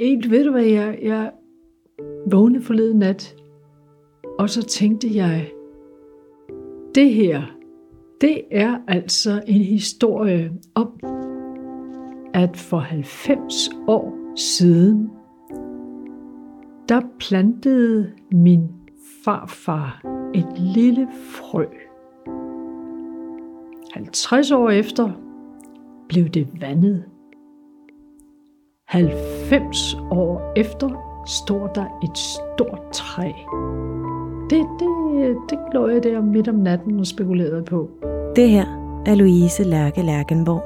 egentlig, ved du hvad, jeg, jeg vågnede forleden nat, og så tænkte jeg, det her, det er altså en historie om, at for 90 år siden, der plantede min farfar et lille frø. 50 år efter blev det vandet. 90 år efter står der et stort træ. Det, det, det lå jeg der midt om natten og spekulerede på. Det her er Louise Lærke Lærkenborg.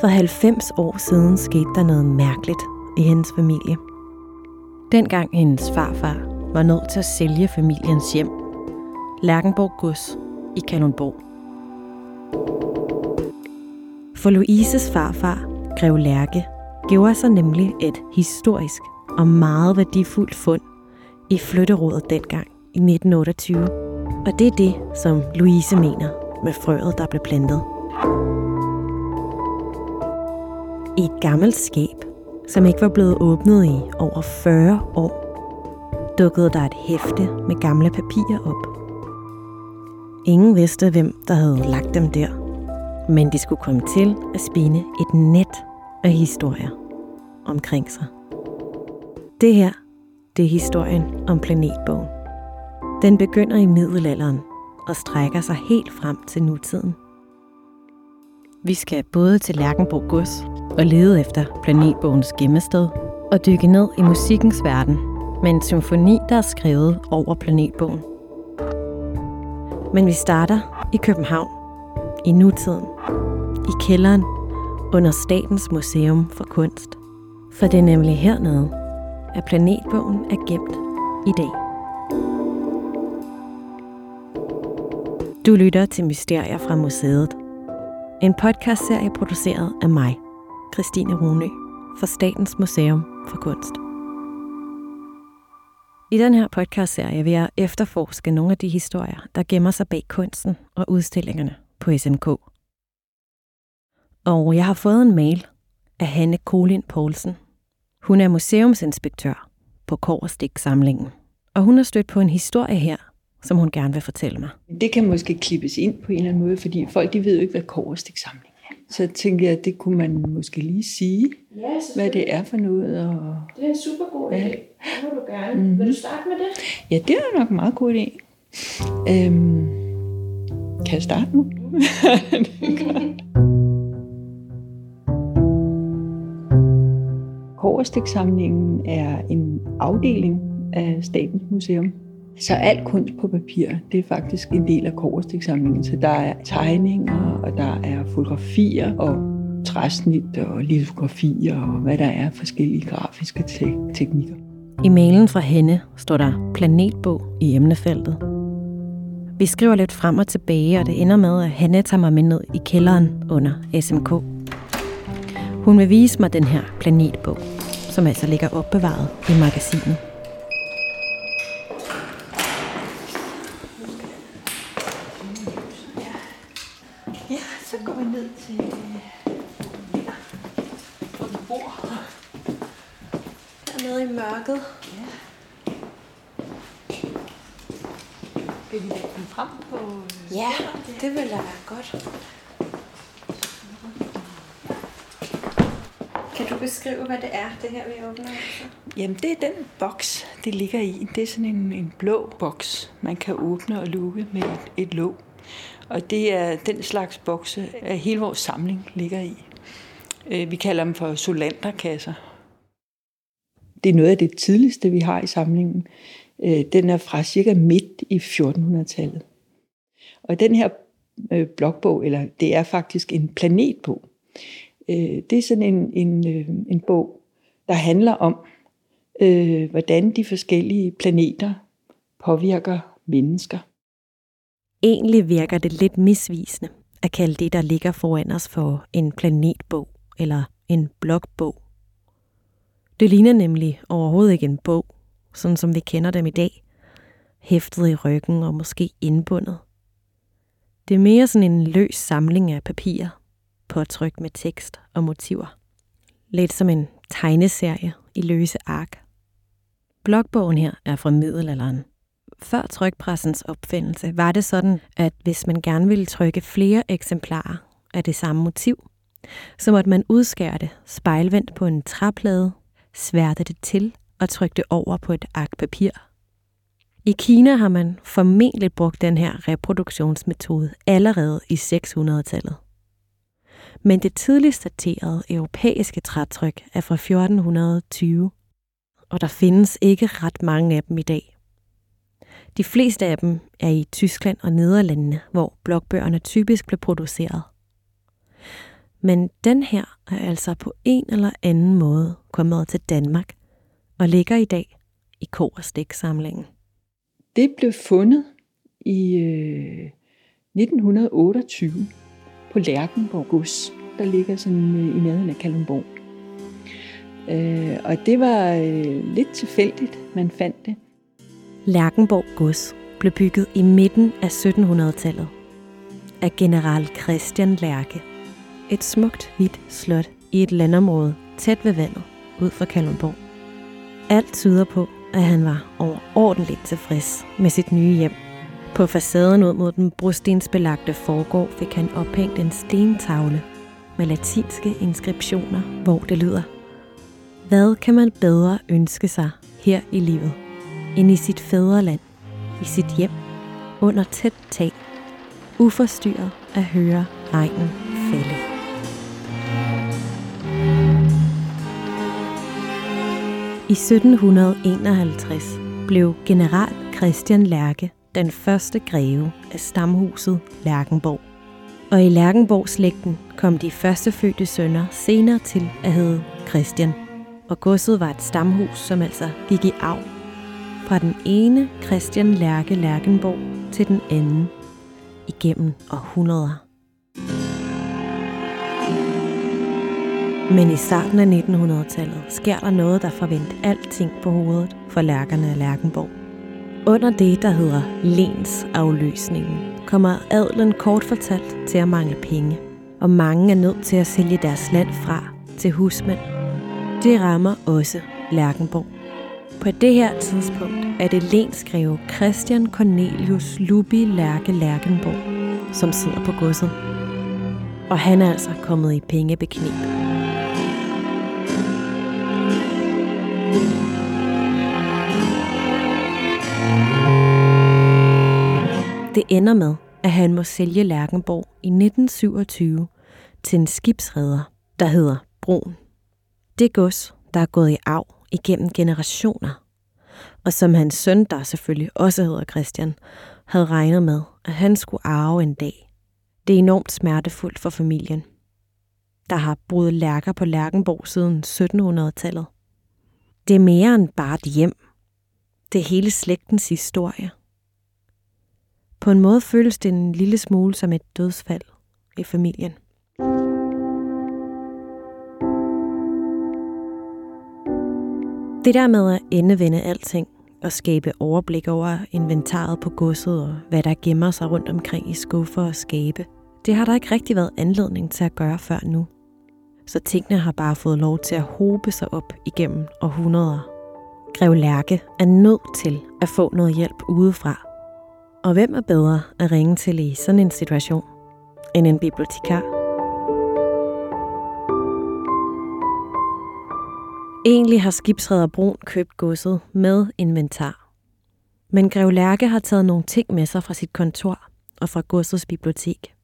For 90 år siden skete der noget mærkeligt i hendes familie. Dengang hendes farfar var nødt til at sælge familiens hjem, Lærkenborg Gods i Kalundborg. For Louises farfar, Grev Lærke, gjorde sig nemlig et historisk og meget værdifuldt fund i flytterådet dengang i 1928. Og det er det, som Louise mener med frøet, der blev plantet. I et gammelt skab, som ikke var blevet åbnet i over 40 år, dukkede der et hæfte med gamle papirer op. Ingen vidste, hvem der havde lagt dem der, men de skulle komme til at spinde et net af historier omkring sig. Det her, det er historien om planetbogen. Den begynder i middelalderen og strækker sig helt frem til nutiden. Vi skal både til Lærkenborg Gods og lede efter planetbogens gemmested og dykke ned i musikkens verden med en symfoni, der er skrevet over planetbogen. Men vi starter i København, i nutiden, i kælderen under Statens Museum for Kunst. For det er nemlig hernede, at planetbogen er gemt i dag. Du lytter til Mysterier fra Museet. En podcastserie produceret af mig, Christine Rune, for Statens Museum for Kunst. I den her podcastserie vil jeg efterforske nogle af de historier, der gemmer sig bag kunsten og udstillingerne på SMK. Og jeg har fået en mail af Hanne Kolin Poulsen. Hun er museumsinspektør på Korstik-samlingen, og hun har stødt på en historie her, som hun gerne vil fortælle mig. Det kan måske klippes ind på en eller anden måde, fordi folk de ved jo ikke, hvad Korstik-samling er. Så tænker jeg, at det kunne man måske lige sige, Ja, hvad det er for noget. Og... Det er en super god idé. Ja. Det må du gerne. Mm-hmm. Vil du starte med det? Ja, det er nok en meget god idé. Øhm, kan jeg starte nu? Koverstiksamlingen er en afdeling af Statens Museum. Så alt kunst på papir, det er faktisk en del af koverstiksamlingen. Så der er tegninger, og der er fotografier, og træsnit, og litografier, og hvad der er forskellige grafiske te- teknikker. I mailen fra hende står der planetbog i emnefeltet. Vi skriver lidt frem og tilbage, og det ender med, at Hanne tager mig med ned i kælderen under SMK. Hun vil vise mig den her planetbog, som altså ligger opbevaret i magasinet. Ja, så går vi ned til hvor vi bor. Dernede i mørket. Vil vi lægge den frem på... Ja, det vil da være godt. Kan du beskrive, hvad det er, det her vi åbner? Altså? Jamen, det er den boks, det ligger i. Det er sådan en, en blå boks, man kan åbne og lukke med et, et låg. Og det er den slags bokse, at hele vores samling ligger i. Øh, vi kalder dem for solanderkasser. Det er noget af det tidligste, vi har i samlingen. Øh, den er fra cirka midt i 1400-tallet. Og den her øh, blokbog, eller det er faktisk en planetbog, øh, det er sådan en, en, øh, en bog, der handler om, øh, hvordan de forskellige planeter påvirker mennesker. Egentlig virker det lidt misvisende at kalde det, der ligger foran os for en planetbog eller en blogbog. Det ligner nemlig overhovedet ikke en bog, sådan som vi kender dem i dag. Hæftet i ryggen og måske indbundet. Det er mere sådan en løs samling af papirer, påtryk med tekst og motiver. Lidt som en tegneserie i løse ark. Blokbogen her er fra middelalderen. Før trykpressens opfindelse var det sådan, at hvis man gerne ville trykke flere eksemplarer af det samme motiv, så måtte man udskære det spejlvendt på en træplade, sværte det til og trykke det over på et ark papir. I Kina har man formentlig brugt den her reproduktionsmetode allerede i 600-tallet. Men det tidligst daterede europæiske trætryk er fra 1420, og der findes ikke ret mange af dem i dag. De fleste af dem er i Tyskland og Nederlandene, hvor blokbøgerne typisk blev produceret. Men den her er altså på en eller anden måde kommet til Danmark og ligger i dag i Kog og samlingen Det blev fundet i øh, 1928 på Lærkenborg Gods, der ligger sådan øh, i nærheden af Kalundborg. Øh, og det var øh, lidt tilfældigt, man fandt det. Lærkenborg Gods blev bygget i midten af 1700-tallet af general Christian Lærke. Et smukt hvidt slot i et landområde tæt ved vandet ud for Kalundborg. Alt tyder på, at han var overordentligt tilfreds med sit nye hjem. På facaden ud mod den brostensbelagte forgård fik han ophængt en stentavle med latinske inskriptioner, hvor det lyder Hvad kan man bedre ønske sig her i livet, end i sit fædreland, i sit hjem, under tæt tag, uforstyrret at høre regnen falde. I 1751 blev general Christian Lærke den første greve af stamhuset Lærkenborg. Og i Lærkenborg-slægten kom de første fødte sønner senere til at hedde Christian. Og godset var et stamhus, som altså gik i arv fra den ene Christian Lærke Lærkenborg til den anden igennem århundreder. Men i starten af 1900-tallet sker der noget, der forventer alting på hovedet for lærkerne af Lærkenborg. Under det, der hedder lens afløsningen, kommer adlen kort fortalt til at mangle penge, og mange er nødt til at sælge deres land fra til husmænd. Det rammer også Lærkenborg. På det her tidspunkt er det lensgreve Christian Cornelius Lubi Lærke Lærkenborg, som sidder på godset. Og han er altså kommet i pengebeknep. Det ender med, at han må sælge Lærkenborg i 1927 til en skibsredder, der hedder Brun. Det gods, der er gået i arv igennem generationer, og som hans søn, der selvfølgelig også hedder Christian, havde regnet med, at han skulle arve en dag. Det er enormt smertefuldt for familien. Der har boet lærker på Lærkenborg siden 1700-tallet. Det er mere end bare et hjem. Det er hele slægtens historie. På en måde føles det en lille smule som et dødsfald i familien. Det der med at endevende alting og skabe overblik over inventaret på godset og hvad der gemmer sig rundt omkring i skuffer og skabe, det har der ikke rigtig været anledning til at gøre før nu. Så tingene har bare fået lov til at hobe sig op igennem århundreder. Grev Lærke er nødt til at få noget hjælp udefra. Og hvem er bedre at ringe til i sådan en situation end en bibliotekar? Egentlig har skibsredder Brun købt godset med inventar. Men Grev Lærke har taget nogle ting med sig fra sit kontor og fra godsets bibliotek.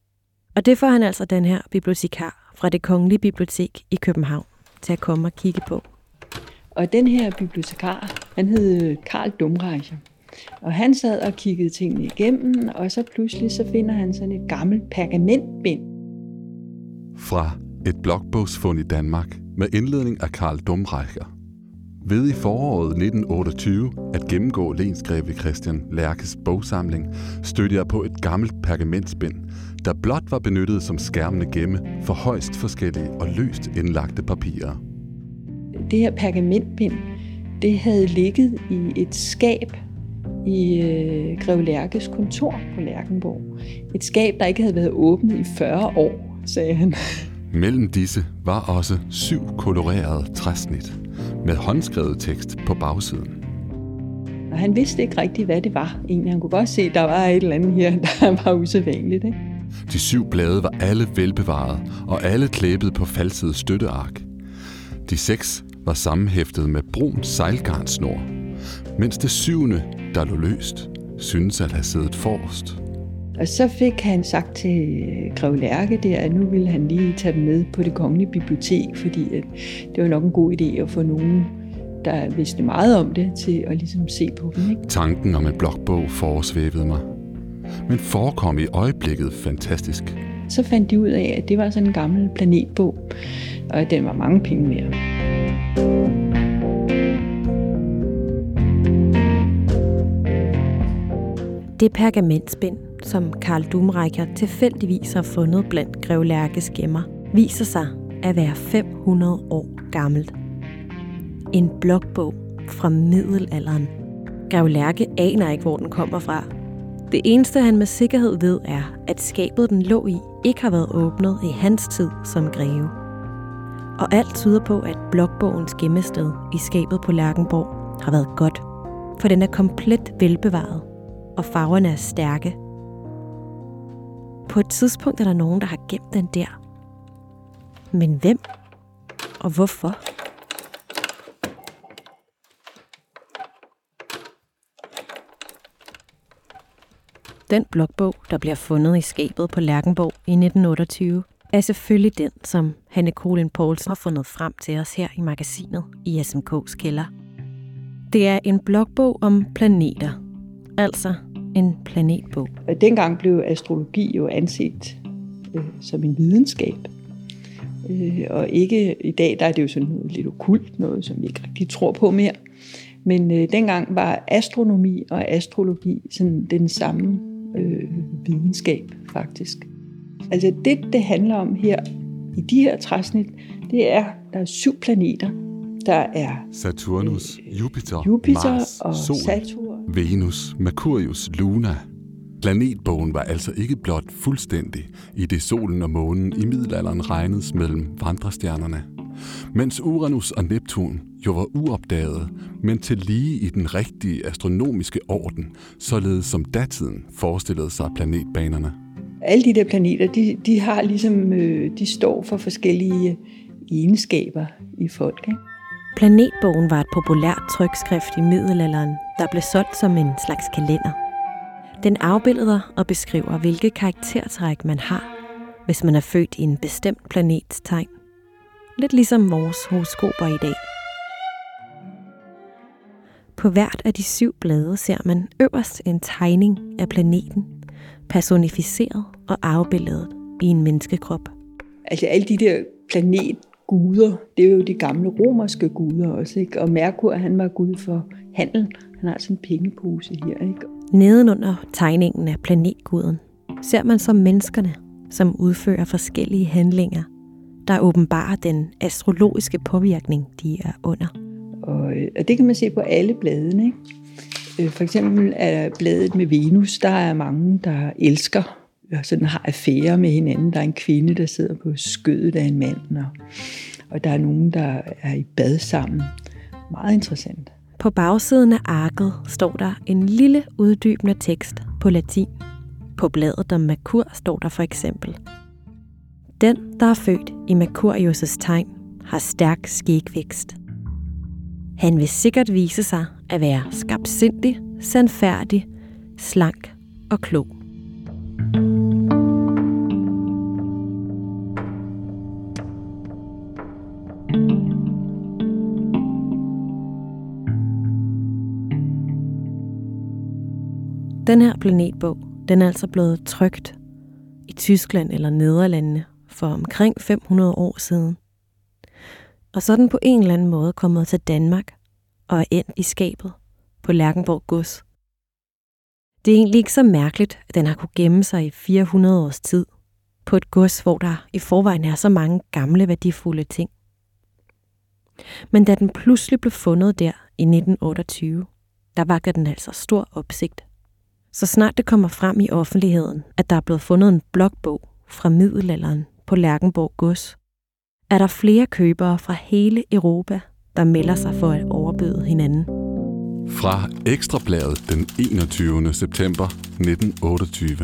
Og det får han altså den her bibliotekar fra det Kongelige Bibliotek i København til at komme og kigge på. Og den her bibliotekar, han hed Karl Dumreicher. Og han sad og kiggede tingene igennem, og så pludselig så finder han sådan et gammelt pergamentbind. Fra et blogbogsfund i Danmark med indledning af Karl Dumreicher. Ved i foråret 1928 at gennemgå lensgreve Christian Lærkes bogsamling, stødte jeg på et gammelt pergamentspind, der blot var benyttet som skærmende gemme for højst forskellige og løst indlagte papirer. Det her pergamentbind, det havde ligget i et skab i øh, Grev Lærkes kontor på Lærkenborg. Et skab, der ikke havde været åbnet i 40 år, sagde han. Mellem disse var også syv kolorerede træsnit, med håndskrevet tekst på bagsiden. Og han vidste ikke rigtigt, hvad det var. Egentlig. Han kunne godt se, at der var et eller andet her, der var usædvanligt. Ikke? De syv blade var alle velbevaret, og alle klæbet på falsede støtteark. De seks var sammenhæftet med brun sejlgarnsnor, mens det syvende, der lå løst, synes at have siddet forrest. Og så fik han sagt til Grev Lærke der, at nu ville han lige tage dem med på det kongelige bibliotek, fordi at det var nok en god idé at få nogen, der vidste meget om det, til at ligesom se på dem. Ikke? Tanken om en blokbog foresvævede mig, men forekom i øjeblikket fantastisk. Så fandt de ud af, at det var sådan en gammel planetbog, og at den var mange penge mere. Det pergamentspind, som Karl Dumreicher tilfældigvis har fundet blandt Grev Lærkes gemmer, viser sig at være 500 år gammelt. En blokbog fra middelalderen. Grev Lærke aner ikke, hvor den kommer fra. Det eneste, han med sikkerhed ved, er, at skabet, den lå i, ikke har været åbnet i hans tid som greve. Og alt tyder på, at blokbogens gemmested i skabet på Lærkenborg har været godt, for den er komplet velbevaret, og farverne er stærke. På et tidspunkt er der nogen, der har gemt den der. Men hvem? Og hvorfor? Den blokbog, der bliver fundet i skabet på Lærkenborg i 1928, er selvfølgelig den, som Hanne Colin Poulsen har fundet frem til os her i magasinet i SMK's kælder. Det er en blokbog om planeter, altså en planetbog. Og dengang blev astrologi jo anset øh, som en videnskab. Øh, og ikke i dag, der er det jo sådan noget lidt okult, noget som vi ikke rigtig tror på mere. Men øh, dengang var astronomi og astrologi sådan den samme øh, videnskab, faktisk. Altså det, det handler om her, i de her træsnit, det er, der er syv planeter. Der er Saturnus, Jupiter, Jupiter Mars, og Sol, Saturn. Venus, Mercurius, Luna. Planetbogen var altså ikke blot fuldstændig, i det solen og månen i middelalderen regnedes mellem vandrestjernerne. Mens Uranus og Neptun jo var uopdaget, men til lige i den rigtige astronomiske orden, således som datiden forestillede sig planetbanerne. Alle de der planeter, de, de har ligesom, øh, de står for forskellige egenskaber i folk. Ikke? Planetbogen var et populært trykskrift i middelalderen, der blev solgt som en slags kalender. Den afbilder og beskriver, hvilke karaktertræk man har, hvis man er født i en bestemt planets tegn. Lidt ligesom vores horoskoper i dag. På hvert af de syv blade ser man øverst en tegning af planeten, personificeret og afbildet i en menneskekrop. Altså alle de der planetguder, det er jo de gamle romerske guder også. Ikke? Og Merkur, han var gud for handel. Han har sådan en pengepose her. Ikke? Nedenunder tegningen af planetguden ser man som menneskerne, som udfører forskellige handlinger, der åbenbarer den astrologiske påvirkning, de er under. Og, øh, og det kan man se på alle bladene. Ikke? Øh, For eksempel er bladet med Venus, der er mange, der elsker sådan har affære med hinanden. Der er en kvinde, der sidder på skødet af en mand, og, og der er nogen, der er i bad sammen. Meget interessant. På bagsiden af arket står der en lille uddybende tekst på latin. På bladet om Merkur står der for eksempel. Den, der er født i Mercurius' tegn, har stærk skægvækst. Han vil sikkert vise sig at være skabsindig, sandfærdig, slank og klog. Den her planetbog, den er altså blevet trygt i Tyskland eller Nederlandene for omkring 500 år siden. Og så er den på en eller anden måde kommet til Danmark og er endt i skabet på Lærkenborg Gods. Det er egentlig ikke så mærkeligt, at den har kunne gemme sig i 400 års tid på et gods, hvor der i forvejen er så mange gamle værdifulde ting. Men da den pludselig blev fundet der i 1928, der vakker den altså stor opsigt. Så snart det kommer frem i offentligheden, at der er blevet fundet en blokbog fra middelalderen på Lærkenborg Gods, er der flere købere fra hele Europa, der melder sig for at overbyde hinanden. Fra Ekstrabladet den 21. september 1928.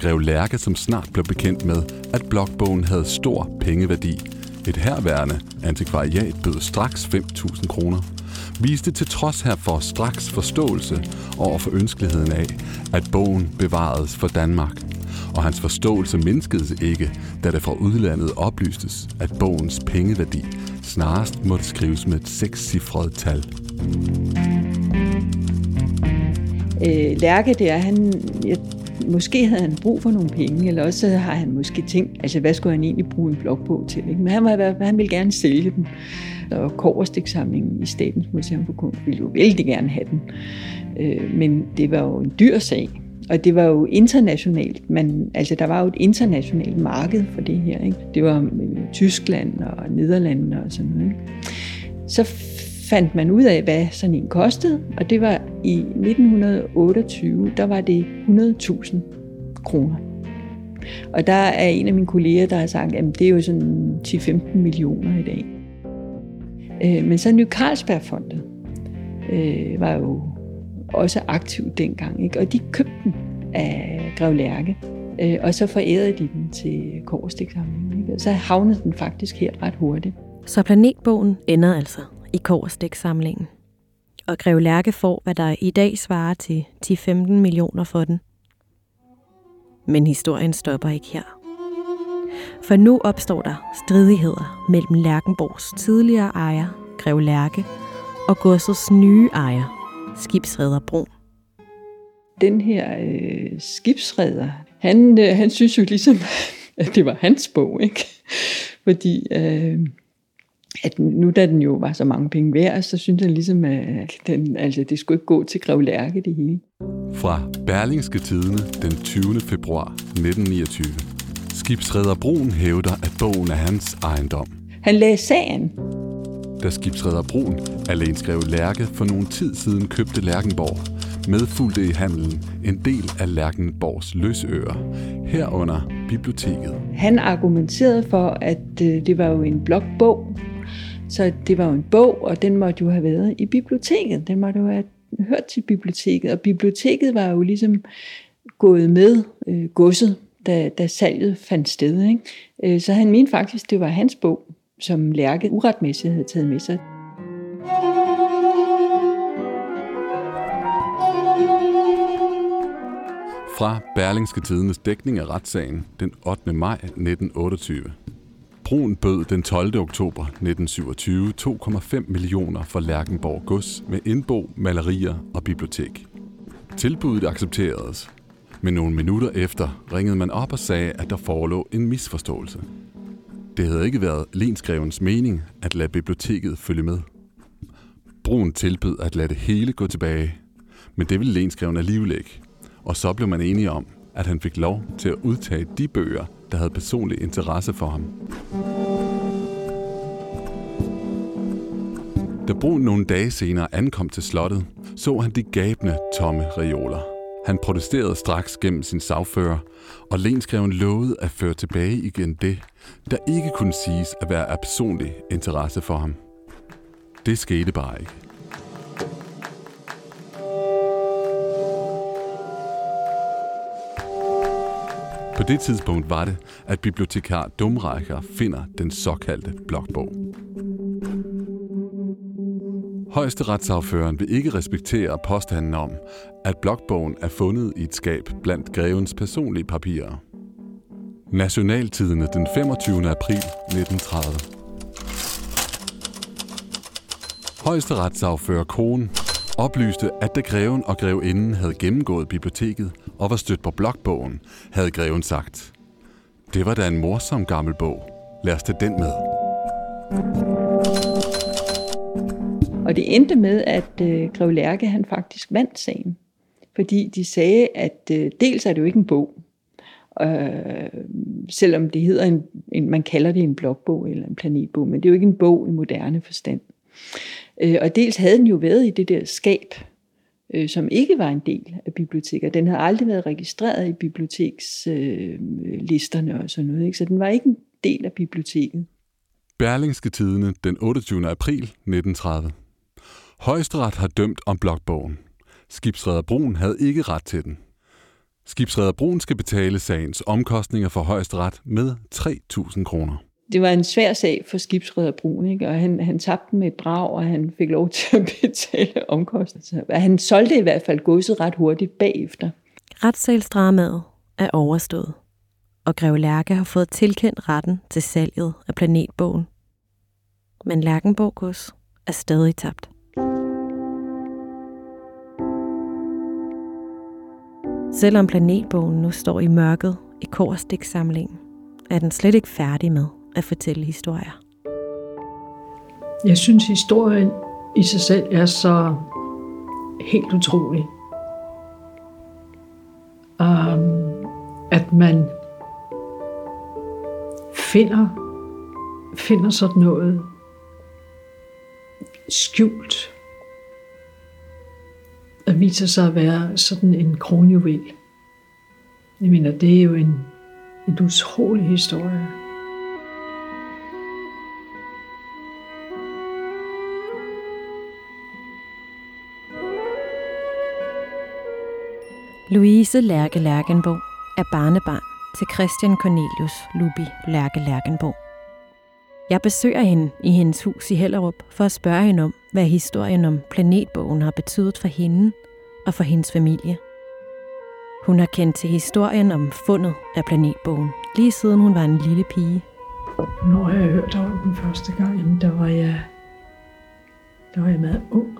Grev Lærke, som snart blev bekendt med, at blokbogen havde stor pengeværdi. Et herværende antikvariat bød straks 5.000 kroner. Viste til trods herfor straks forståelse over for ønskeligheden af, at bogen bevaredes for Danmark. Og hans forståelse mindskedes ikke, da det fra udlandet oplystes, at bogens pengeværdi snarest måtte skrives med et sekscifret tal. Øh, Lærke der, han, jeg, måske havde han brug for nogle penge, eller også har han måske tænkt, altså hvad skulle han egentlig bruge en blogbog til? Ikke? Men han, var, han ville gerne sælge den. Og Koverstiksamlingen i Statens Museum for Kunst ville jo vældig gerne have den. Øh, men det var jo en dyr sag. Og det var jo internationalt, men altså der var jo et internationalt marked for det her. Ikke? Det var øh, Tyskland og Nederlandene og sådan noget. Ikke? Så fandt man ud af, hvad sådan en kostede, og det var i 1928, der var det 100.000 kroner. Og der er en af mine kolleger, der har sagt, at det er jo sådan 10-15 millioner i dag. Øh, men så Ny Carlsbergfondet øh, var jo også aktiv dengang, ikke? og de købte den af Grev Lærke, øh, og så forærede de den til Korstiksamlingen. Så havnede den faktisk her ret hurtigt. Så planetbogen ender altså i Korstiksamlingen. Og Grev Lærke får, hvad der i dag svarer til 10-15 millioner for den. Men historien stopper ikke her. For nu opstår der stridigheder mellem Lærkenborgs tidligere ejer, Grev Lærke, og godsets nye ejer, skibsredder Brun. Den her øh, skibsredder, han, øh, han synes jo ligesom, at det var hans bog, ikke? Fordi øh, at nu da den jo var så mange penge værd, så synes han ligesom, at den, altså, det skulle ikke gå til Grev Lærke det hele. Fra Berlingske Tidene den 20. februar 1929. Skibsredder Brun hævder, at bogen er hans ejendom. Han lagde sagen. Da skibsredder Brun alene skrev Lærke for nogle tid siden købte Lærkenborg, medfulgte i handelen en del af Lærkenborgs løsøer, herunder biblioteket. Han argumenterede for, at øh, det var jo en blokbog, så det var jo en bog, og den måtte jo have været i biblioteket. Den måtte jo have hørt til biblioteket, og biblioteket var jo ligesom gået med øh, godset, da, da salget fandt sted. Ikke? Øh, så han mente faktisk, det var hans bog, som Lærke uretmæssigt havde taget med sig. Fra Berlingske Tidens dækning af retssagen den 8. maj 1928. Brun bød den 12. oktober 1927 2,5 millioner for Lærkenborg Gods med indbo, malerier og bibliotek. Tilbuddet accepteredes, men nogle minutter efter ringede man op og sagde, at der forelå en misforståelse. Det havde ikke været lensgrevens mening at lade biblioteket følge med. Brun tilbød at lade det hele gå tilbage, men det ville lensgreven alligevel ikke. Og så blev man enige om, at han fik lov til at udtage de bøger, der havde personlig interesse for ham. Da Brun nogle dage senere ankom til slottet, så han de gabende, tomme reoler. Han protesterede straks gennem sin sagfører, og lenskreven lovede at føre tilbage igen det, der ikke kunne siges at være af personlig interesse for ham. Det skete bare ikke. På det tidspunkt var det, at bibliotekar Dumrækker finder den såkaldte blokbog. Højesteretsafføreren vil ikke respektere påstanden om, at blokbogen er fundet i et skab blandt grevens personlige papirer. Nationaltidene den 25. april 1930. Højesteretsafører Kohn oplyste, at da greven og grevinden havde gennemgået biblioteket og var stødt på blokbogen, havde greven sagt, det var da en morsom gammel bog. Lad os tage den med. Og det endte med, at øh, Grev Lærke han faktisk vandt sagen. Fordi de sagde, at øh, dels er det jo ikke en bog, øh, selvom det hedder en, en, man kalder det en blokbog eller en planetbog, men det er jo ikke en bog i moderne forstand. Øh, og dels havde den jo været i det der skab, øh, som ikke var en del af biblioteket. Den havde aldrig været registreret i bibliotekslisterne øh, og sådan noget, ikke? så den var ikke en del af biblioteket. Berlingske Tidene den 28. april 1930. Højesteret har dømt om blokbogen. Skibsredder Brun havde ikke ret til den. Skibsredder Brun skal betale sagens omkostninger for højesteret med 3.000 kroner. Det var en svær sag for skibsredder Brun, ikke? og han, han tabte med et brag, og han fik lov til at betale omkostninger. Han solgte i hvert fald godset ret hurtigt bagefter. Retssalsdramaet er overstået, og Greve Lærke har fået tilkendt retten til salget af planetbogen. Men Lærkenborg gods er stadig tabt. Selvom planetbogen nu står i mørket i korstiksamlingen, er den slet ikke færdig med at fortælle historier. Jeg synes, historien i sig selv er så helt utrolig. Um, at man finder, finder sådan noget skjult, og viser sig at være sådan en kronjuvel. Jeg mener, det er jo en, en utrolig historie. Louise Lærke Lærkenbo er barnebarn til Christian Cornelius Lubi Lærke Lærkenbo. Jeg besøger hende i hendes hus i Hellerup for at spørge hende om, hvad historien om planetbogen har betydet for hende og for hendes familie. Hun har kendt til historien om fundet af planetbogen, lige siden hun var en lille pige. Når jeg hørte om den første gang, jamen, der var jeg, der var jeg meget ung.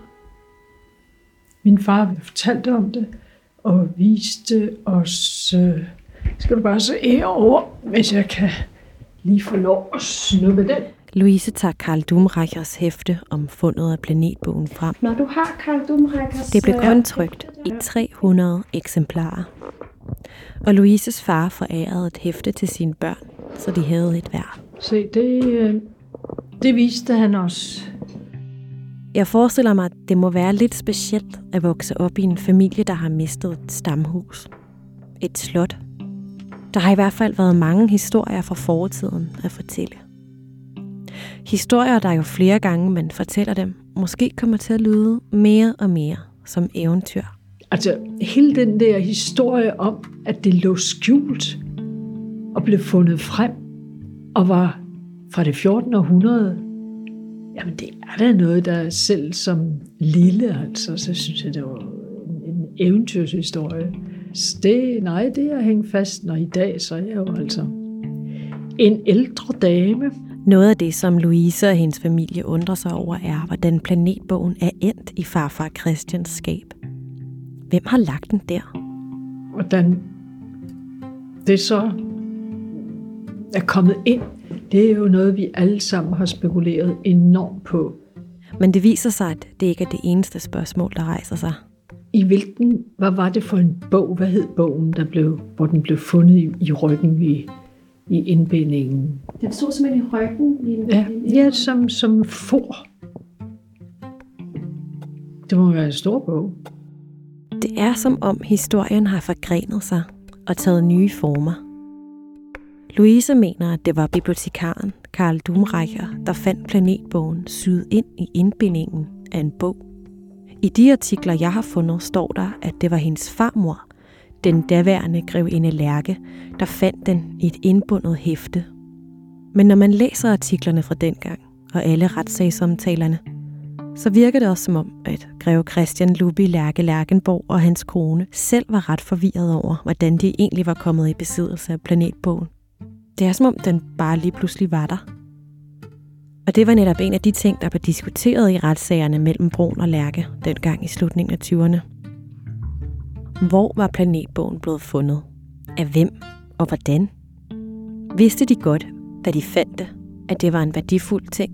Min far fortalte om det, og viste os, øh, skal du bare se herover, hvis jeg kan lige få lov at snuppe den. Louise tager Karl Dumreichers hæfte om fundet af planetbogen frem. Når du har Karl Dumreichers... Det blev kun trykt i 300 eksemplarer. Og Louises far forærede et hæfte til sine børn, så de havde et hver. Se, det, øh, det viste han os. Jeg forestiller mig, at det må være lidt specielt at vokse op i en familie, der har mistet et stamhus. Et slot. Der har i hvert fald været mange historier fra fortiden at fortælle. Historier, der jo flere gange man fortæller dem, måske kommer til at lyde mere og mere som eventyr. Altså, hele den der historie om, at det lå skjult og blev fundet frem og var fra det 14. århundrede, jamen det er da noget, der selv som lille, altså, så synes jeg, det var en, en eventyrshistorie. Så det, nej, det er hængt fast, når i dag, så er jeg jo altså en ældre dame, Noget af det, som Louise og hendes familie undrer sig over, er, hvordan planetbogen er endt i farfar Christians skab. Hvem har lagt den der? hvordan det så er kommet ind, det er jo noget, vi alle sammen har spekuleret enormt på. Men det viser sig, at det ikke er det eneste spørgsmål, der rejser sig. I hvilken, hvad var det for en bog? Hvad hed bogen, der blev, hvor den blev fundet i, i ryggen i, i indbindingen? Den stod simpelthen i ryggen. I en, Ja, en, ja som, som for. Det må være en stor bog. Det er som om historien har forgrenet sig og taget nye former. Louise mener, at det var bibliotekaren Karl Dumreicher, der fandt planetbogen syet ind i indbindingen af en bog. I de artikler, jeg har fundet, står der, at det var hendes farmor, den daværende grevinde Lærke, der fandt den i et indbundet hæfte. Men når man læser artiklerne fra dengang, og alle retssagsomtalerne, så virker det også som om, at greve Christian Lubi Lærke Lærkenborg og hans kone selv var ret forvirret over, hvordan de egentlig var kommet i besiddelse af planetbogen. Det er som om, den bare lige pludselig var der. Og det var netop en af de ting, der blev diskuteret i retssagerne mellem Brun og Lærke dengang i slutningen af 20'erne. Hvor var planetbogen blevet fundet? Af hvem og hvordan? Vidste de godt, da de fandt det, at det var en værdifuld ting?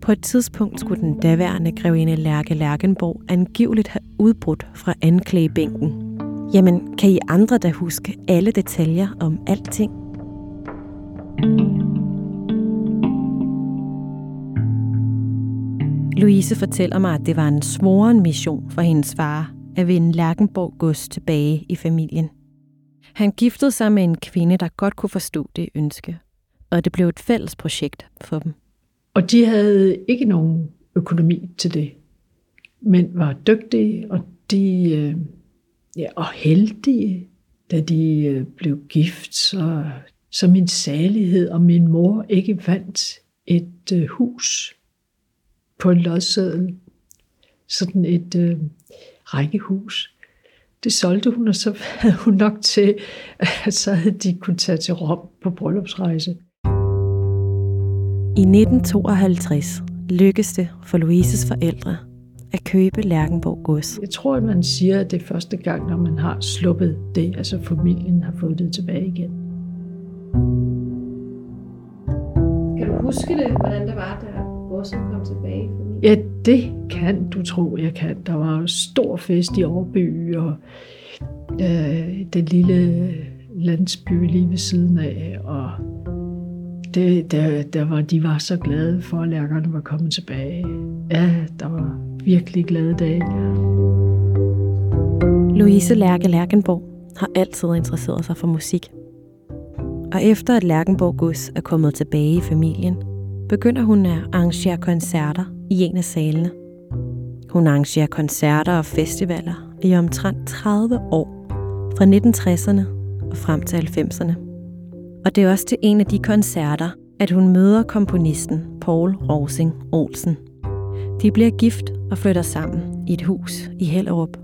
På et tidspunkt skulle den daværende grevinde Lærke Lærkenborg angiveligt have udbrudt fra anklagebænken. Jamen, kan I andre da huske alle detaljer om alting? Louise fortæller mig, at det var en svoren mission for hendes far at vinde Lærkenborg gods tilbage i familien. Han giftede sig med en kvinde, der godt kunne forstå det ønske, og det blev et fælles projekt for dem. Og de havde ikke nogen økonomi til det, men var dygtige, og de øh, ja, og heldige, da de øh, blev gift, så, så min salighed og min mor ikke vandt et øh, hus på en lodseddel, sådan et øh, rækkehus. Det solgte hun, og så havde hun nok til, at så havde de kunne tage til Rom på bryllupsrejse. I 1952 lykkedes det for Louises forældre at købe Lærkenborg Gods. Jeg tror, at man siger, at det er første gang, når man har sluppet det, altså familien har fået det tilbage igen. Kan du huske det, hvordan det var, da godset kom tilbage? Ja, det kan du tro, jeg kan. Der var jo stor fest i Aarby, og øh, den lille landsby lige ved siden af, og det, der, der var, de var så glade for, at lærkerne var kommet tilbage. Ja, der var virkelig glade dage. Louise Lærke Lærkenborg har altid interesseret sig for musik. Og efter at Lærkenborg Gus er kommet tilbage i familien, begynder hun at arrangere koncerter i en af salene. Hun arrangerer koncerter og festivaler i omtrent 30 år, fra 1960'erne og frem til 90'erne. Og det er også til en af de koncerter, at hun møder komponisten Paul Rosing Olsen. De bliver gift og flytter sammen i et hus i Hellerup.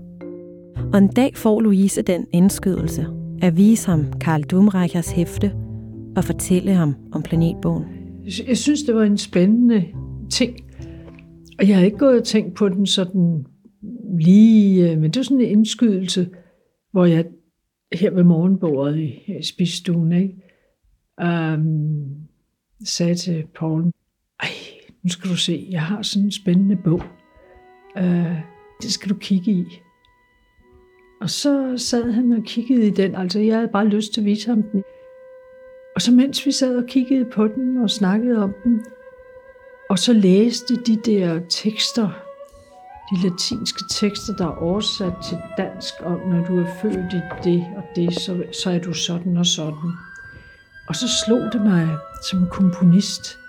Og en dag får Louise den indskydelse at vise ham Karl Dumreichers hæfte og fortælle ham om planetbogen. Jeg synes, det var en spændende ting. Og jeg har ikke gået og tænkt på den sådan lige, øh, men det var sådan en indskydelse, hvor jeg her ved morgenbordet i spisestuen, ikke? Øhm, sagde til Paul, ej, nu skal du se, jeg har sådan en spændende bog. Øh, det skal du kigge i. Og så sad han og kiggede i den, altså jeg havde bare lyst til at vise ham den. Og så mens vi sad og kiggede på den og snakkede om den, og så læste de der tekster, de latinske tekster, der er oversat til dansk om, når du er født i det og det, så, så er du sådan og sådan. Og så slog det mig som komponist,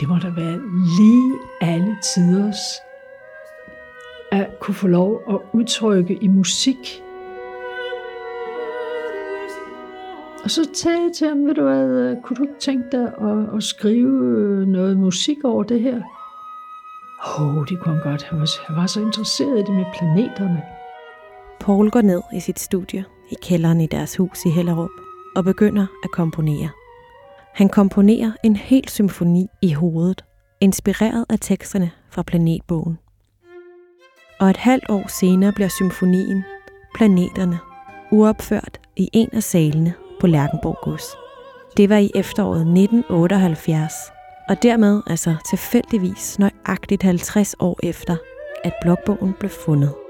det må da være lige alle tiders at kunne få lov at udtrykke i musik. Og så sagde jeg til ham, ved du hvad, kunne du ikke tænke dig at, at skrive noget musik over det her? Åh, oh, det kunne han godt. Han var, han var så interesseret i det med planeterne. Paul går ned i sit studie i kælderen i deres hus i Hellerup og begynder at komponere. Han komponerer en hel symfoni i hovedet, inspireret af teksterne fra Planetbogen. Og et halvt år senere bliver symfonien Planeterne uopført i en af salene på Lærkenborg Gods. Det var i efteråret 1978, og dermed altså tilfældigvis nøjagtigt 50 år efter, at blokbogen blev fundet.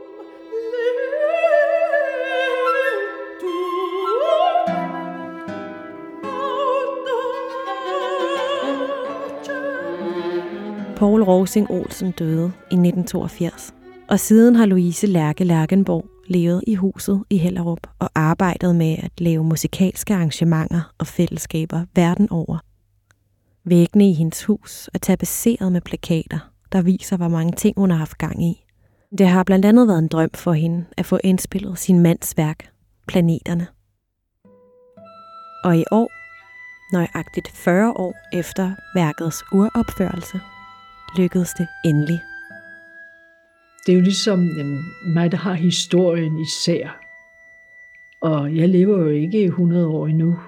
Paul Rosing Olsen døde i 1982, og siden har Louise Lærke Lærkenborg levet i huset i Hellerup og arbejdet med at lave musikalske arrangementer og fællesskaber verden over. Væggene i hendes hus er tapetseret med plakater, der viser, hvor mange ting hun har haft gang i. Det har blandt andet været en drøm for hende at få indspillet sin mands værk, Planeterne. Og i år, nøjagtigt 40 år efter værkets uropførelse, lykkedes det endelig. Det er jo ligesom jamen, mig, der har historien især. Og jeg lever jo ikke 100 år endnu.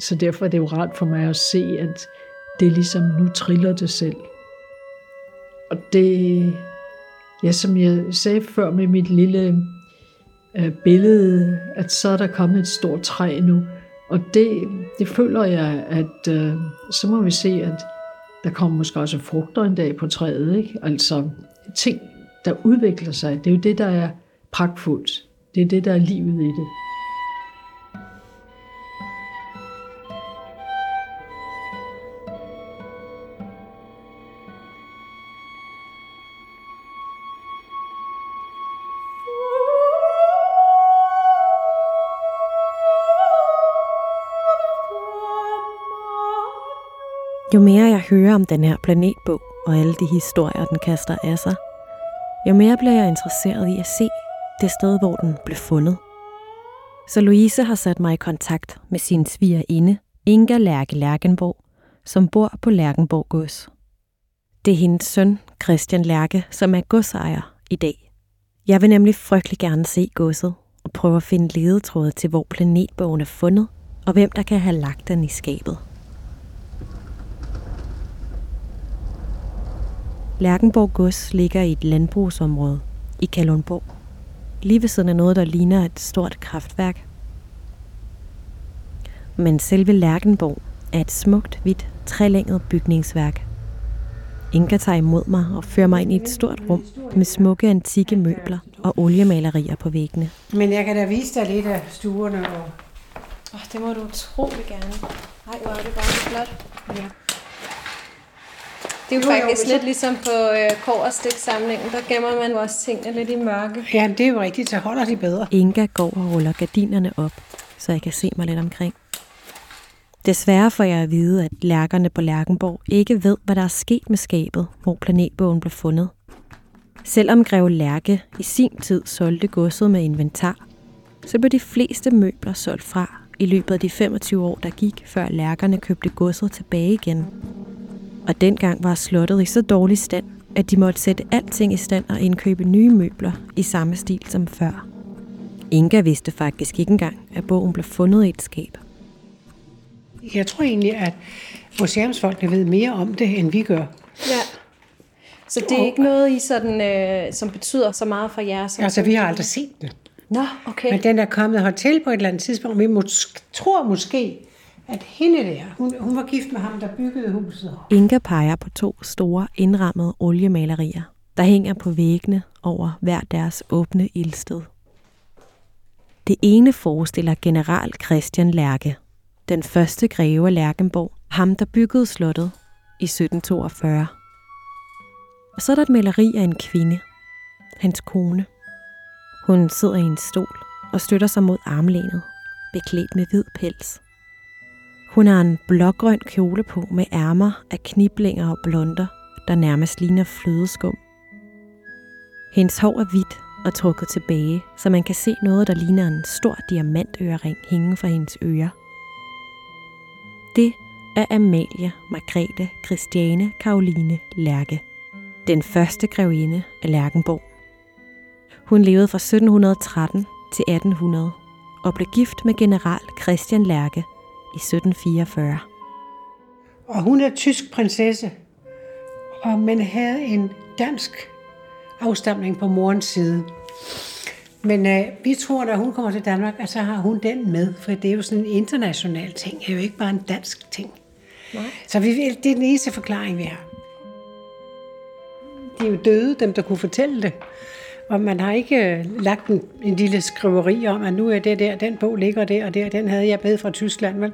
Så derfor er det jo rart for mig at se, at det er ligesom, nu triller det selv. Og det, ja, som jeg sagde før med mit lille øh, billede, at så er der kommet et stort træ nu. Og det, det føler jeg, at øh, så må vi se, at der kommer måske også frugter en dag på træet. Ikke? Altså ting, der udvikler sig. Det er jo det, der er pragtfuldt. Det er det, der er livet i det. Jo mere jeg hører om den her planetbog og alle de historier, den kaster af sig, jo mere bliver jeg interesseret i at se det sted, hvor den blev fundet. Så Louise har sat mig i kontakt med sin svigerinde, Inga Lærke Lærkenborg, som bor på Lærkenborg Gods. Det er hendes søn, Christian Lærke, som er godsejer i dag. Jeg vil nemlig frygtelig gerne se godset og prøve at finde ledetråde til, hvor planetbogen er fundet, og hvem der kan have lagt den i skabet. Lærkenborg Gods ligger i et landbrugsområde i Kalundborg. Lige ved siden af noget, der ligner et stort kraftværk. Men selve Lærkenborg er et smukt, hvidt, trelænget bygningsværk. Inga tager imod mig og fører mig ind i et stort rum med smukke antikke møbler og oliemalerier på væggene. Men jeg kan da vise dig lidt af stuerne. Og... Oh, det må du utrolig gerne. Ej, hvor er det bare flot. Ja. Det er jo, Jo, jo, faktisk hvis lidt så- ligesom på øh, Kårerstik-samlingen. Der gemmer man jo også tingene lidt i mørke. Ja, det er jo rigtigt, så holder de bedre. Inga går og ruller gardinerne op, så jeg kan se mig lidt omkring. Desværre får jeg at vide, at lærkerne på Lærkenborg ikke ved, hvad der er sket med skabet, hvor planetbogen blev fundet. Selvom Greve Lærke i sin tid solgte godset med inventar, så blev de fleste møbler solgt fra i løbet af de 25 år, der gik, før lærkerne købte godset tilbage igen. Og dengang var slottet i så dårlig stand, at de måtte sætte alting i stand og indkøbe nye møbler i samme stil som før. Inga vidste faktisk ikke engang, at bogen blev fundet i et skab. Jeg tror egentlig, at museumsfolkene ved mere om det, end vi gør. Ja. Så det er ikke noget, I sådan, øh, som betyder så meget for jer? Som Altså, vi har aldrig set den. Nå, okay. Men den er kommet hertil på et eller andet tidspunkt. Vi mås- tror måske, at hende der, hun, hun var gift med ham, der byggede huset. Inga peger på to store indrammede oliemalerier, der hænger på væggene over hver deres åbne ildsted. Det ene forestiller general Christian Lærke, den første greve af Lærkenborg, ham der byggede slottet i 1742. Og så er der et maleri af en kvinde, hans kone. Hun sidder i en stol og støtter sig mod armlænet, beklædt med hvid pels. Hun har en blågrøn kjole på med ærmer af kniblinger og blonder, der nærmest ligner flødeskum. Hendes hår er hvidt og trukket tilbage, så man kan se noget, der ligner en stor diamantørering hænge fra hendes ører. Det er Amalie Margrethe Christiane Karoline Lærke, den første grevinde af Lærkenborg. Hun levede fra 1713 til 1800 og blev gift med general Christian Lærke i 1744. Og hun er tysk prinsesse, og men havde en dansk afstamning på morens side. Men øh, vi tror, at hun kommer til Danmark, at så har hun den med, for det er jo sådan en international ting, det er jo ikke bare en dansk ting. Nej. Så vi, det er den eneste forklaring, vi har. De er jo døde, dem der kunne fortælle det. Og man har ikke øh, lagt en, en lille skriveri om, at nu er det der, den bog ligger der, og der, den havde jeg med fra Tyskland. Vel?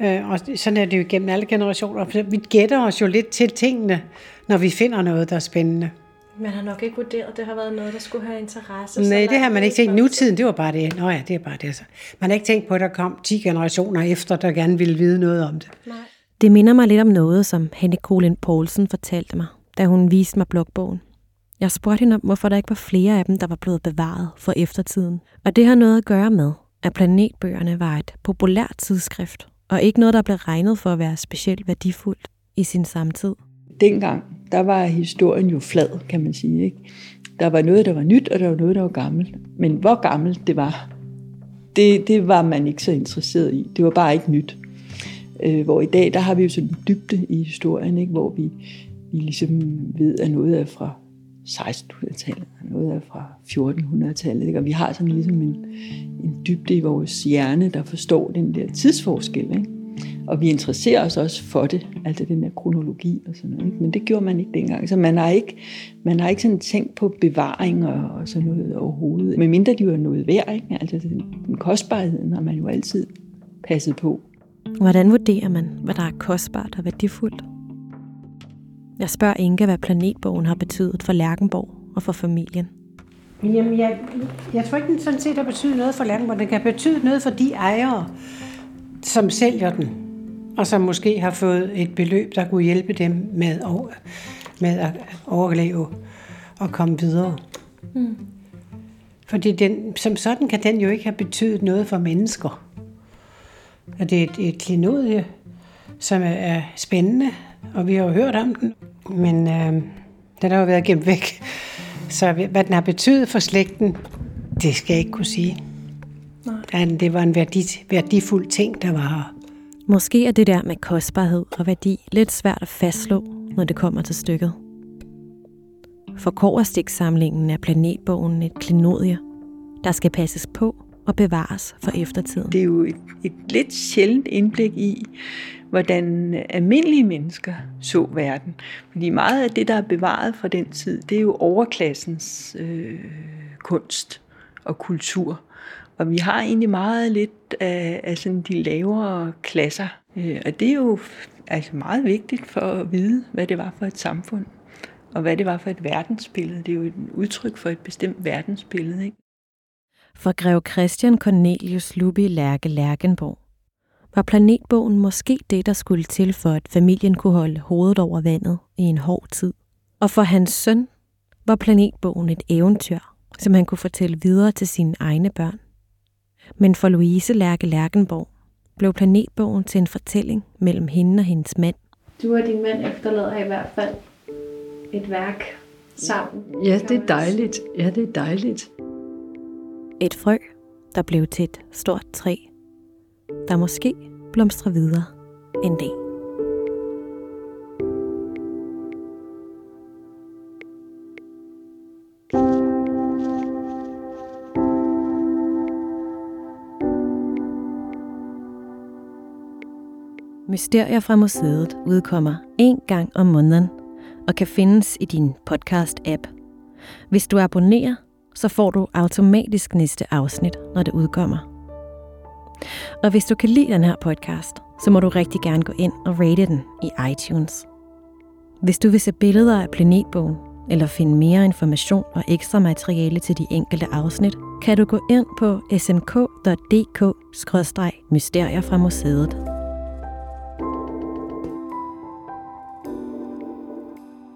Øh, og sådan er det jo gennem alle generationer. Så vi gætter os jo lidt til tingene, når vi finder noget, der er spændende. Man har nok ikke vurderet, at det har været noget, der skulle have interesse. Nej, det har man ikke tænkt. Nu Nutiden, det var bare det. Nå ja, det er bare det. Så. Man har ikke tænkt på, at der kom 10 generationer efter, der gerne ville vide noget om det. Nej. Det minder mig lidt om noget, som Henrik Colin Poulsen fortalte mig, da hun viste mig blogbogen. Jeg spurgte hende om, hvorfor der ikke var flere af dem, der var blevet bevaret for eftertiden. Og det har noget at gøre med, at planetbøgerne var et populært tidsskrift, og ikke noget, der blev regnet for at være specielt værdifuldt i sin samtid. dengang, der var historien jo flad, kan man sige. Ikke? Der var noget, der var nyt, og der var noget, der var gammelt. Men hvor gammelt det var, det, det var man ikke så interesseret i. Det var bare ikke nyt. Øh, hvor i dag, der har vi jo sådan en dybde i historien, ikke? hvor vi, vi ligesom ved, at noget er fra 1600-tallet, og noget er fra 1400-tallet. Ikke? Og vi har sådan ligesom en, en dybde i vores hjerne, der forstår den der tidsforskel. Ikke? Og vi interesserer os også for det, altså den der kronologi og sådan noget. Ikke? Men det gjorde man ikke dengang. Så man har ikke, man har ikke sådan tænkt på bevaring og, og sådan noget overhovedet. Men mindre de var noget værd, ikke? Altså den, den kostbarheden har man jo altid passet på. Hvordan vurderer man, hvad der er kostbart og værdifuldt? Jeg spørger Inga, hvad planetbogen har betydet for Lærkenborg og for familien. Jamen, jeg, jeg tror ikke, den sådan set har betydet noget for landet, men den kan betyde noget for de ejere, som sælger den. og som måske har fået et beløb, der kunne hjælpe dem med, med at overleve og komme videre. Mm. Fordi den, som sådan kan den jo ikke have betydet noget for mennesker. Og det er et, et klinodie, som er spændende, og vi har jo hørt om den, men øh, den har jo været gemt væk. Så hvad den har betydet for slægten, det skal jeg ikke kunne sige. Nej. Det var en værdi, værdifuld ting, der var her. Måske er det der med kostbarhed og værdi lidt svært at fastslå, når det kommer til stykket. For koverstiksamlingen er planetbogen et klinodie, der skal passes på og bevares for eftertiden. Det er jo et, et lidt sjældent indblik i, hvordan almindelige mennesker så verden. Fordi meget af det, der er bevaret fra den tid, det er jo overklassens øh, kunst og kultur. Og vi har egentlig meget lidt af, af sådan de lavere klasser. Øh, og det er jo altså meget vigtigt for at vide, hvad det var for et samfund. Og hvad det var for et verdensbillede. Det er jo et udtryk for et bestemt verdensbillede. Ikke? For grev Christian Cornelius Lubi Lærke Lærkenborg var planetbogen måske det, der skulle til for, at familien kunne holde hovedet over vandet i en hård tid. Og for hans søn var planetbogen et eventyr, som han kunne fortælle videre til sine egne børn. Men for Louise Lærke Lærkenborg blev planetbogen til en fortælling mellem hende og hendes mand. Du og din mand efterlader i hvert fald et værk sammen. Ja, det er dejligt. Ja, det er dejligt. Et frø, der blev til et stort træ, der måske blomstrer videre en dag. Mysterier fra museet udkommer en gang om måneden og kan findes i din podcast-app. Hvis du abonnerer, så får du automatisk næste afsnit, når det udkommer. Og hvis du kan lide den her podcast, så må du rigtig gerne gå ind og rate den i iTunes. Hvis du vil se billeder af Planetbogen, eller finde mere information og ekstra materiale til de enkelte afsnit, kan du gå ind på snk.dk-mysterier fra museet.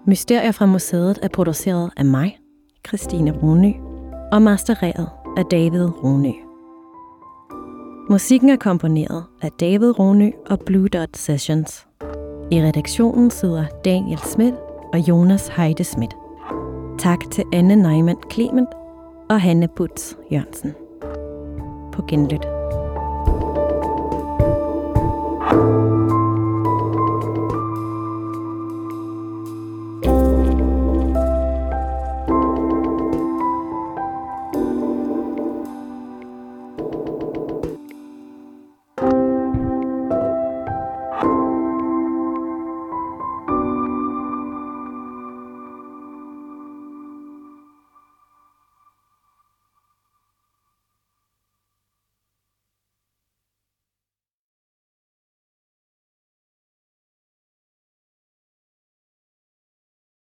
Mysterier fra museet er produceret af mig, Christine Runø, og mastereret af David Runø. Musikken er komponeret af David Ronø og Blue Dot Sessions. I redaktionen sidder Daniel Schmidt og Jonas Heide Schmidt. Tak til Anne Neumann Clement og Hanne Butz Jørgensen. På genlyt. thank you